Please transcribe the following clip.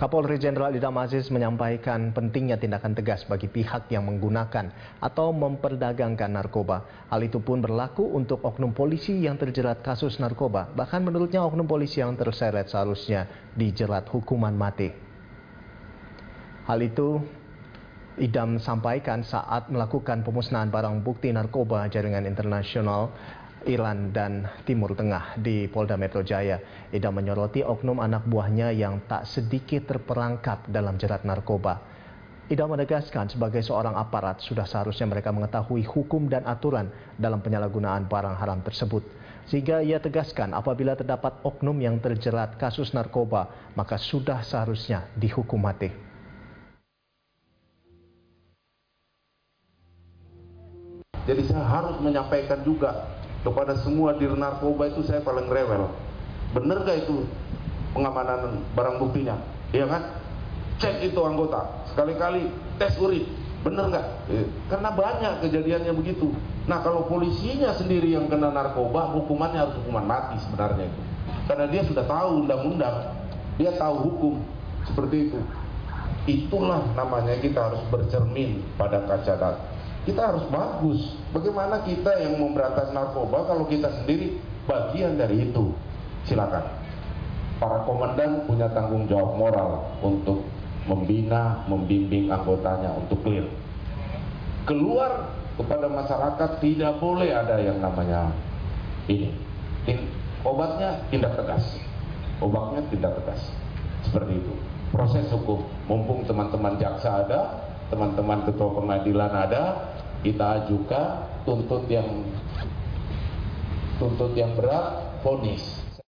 Kapolri Jenderal Idam Aziz menyampaikan pentingnya tindakan tegas bagi pihak yang menggunakan atau memperdagangkan narkoba. Hal itu pun berlaku untuk oknum polisi yang terjerat kasus narkoba. Bahkan menurutnya oknum polisi yang terseret seharusnya dijerat hukuman mati. Hal itu Idam sampaikan saat melakukan pemusnahan barang bukti narkoba jaringan internasional Iran dan Timur Tengah di Polda Metro Jaya. Ida menyoroti oknum anak buahnya yang tak sedikit terperangkap dalam jerat narkoba. Ida menegaskan sebagai seorang aparat sudah seharusnya mereka mengetahui hukum dan aturan dalam penyalahgunaan barang haram tersebut. Sehingga ia tegaskan apabila terdapat oknum yang terjerat kasus narkoba, maka sudah seharusnya dihukum mati. Jadi saya harus menyampaikan juga kepada semua dir narkoba itu saya paling rewel. Bener gak itu pengamanan barang buktinya? Iya kan? Cek itu anggota. Sekali-kali tes urin. Bener nggak? Eh, karena banyak kejadiannya begitu. Nah kalau polisinya sendiri yang kena narkoba, hukumannya harus hukuman mati sebenarnya itu. Karena dia sudah tahu undang-undang, dia tahu hukum seperti itu. Itulah namanya kita harus bercermin pada kaca kita harus bagus. Bagaimana kita yang memberantas narkoba kalau kita sendiri bagian dari itu? Silakan. Para komandan punya tanggung jawab moral untuk membina, membimbing anggotanya untuk clear. Keluar kepada masyarakat tidak boleh ada yang namanya ini. Obatnya tindak tegas. Obatnya tindak tegas. Seperti itu. Proses hukum. Mumpung teman-teman jaksa ada, teman-teman ketua pengadilan ada, kita ajukan tuntut yang tuntut yang berat, vonis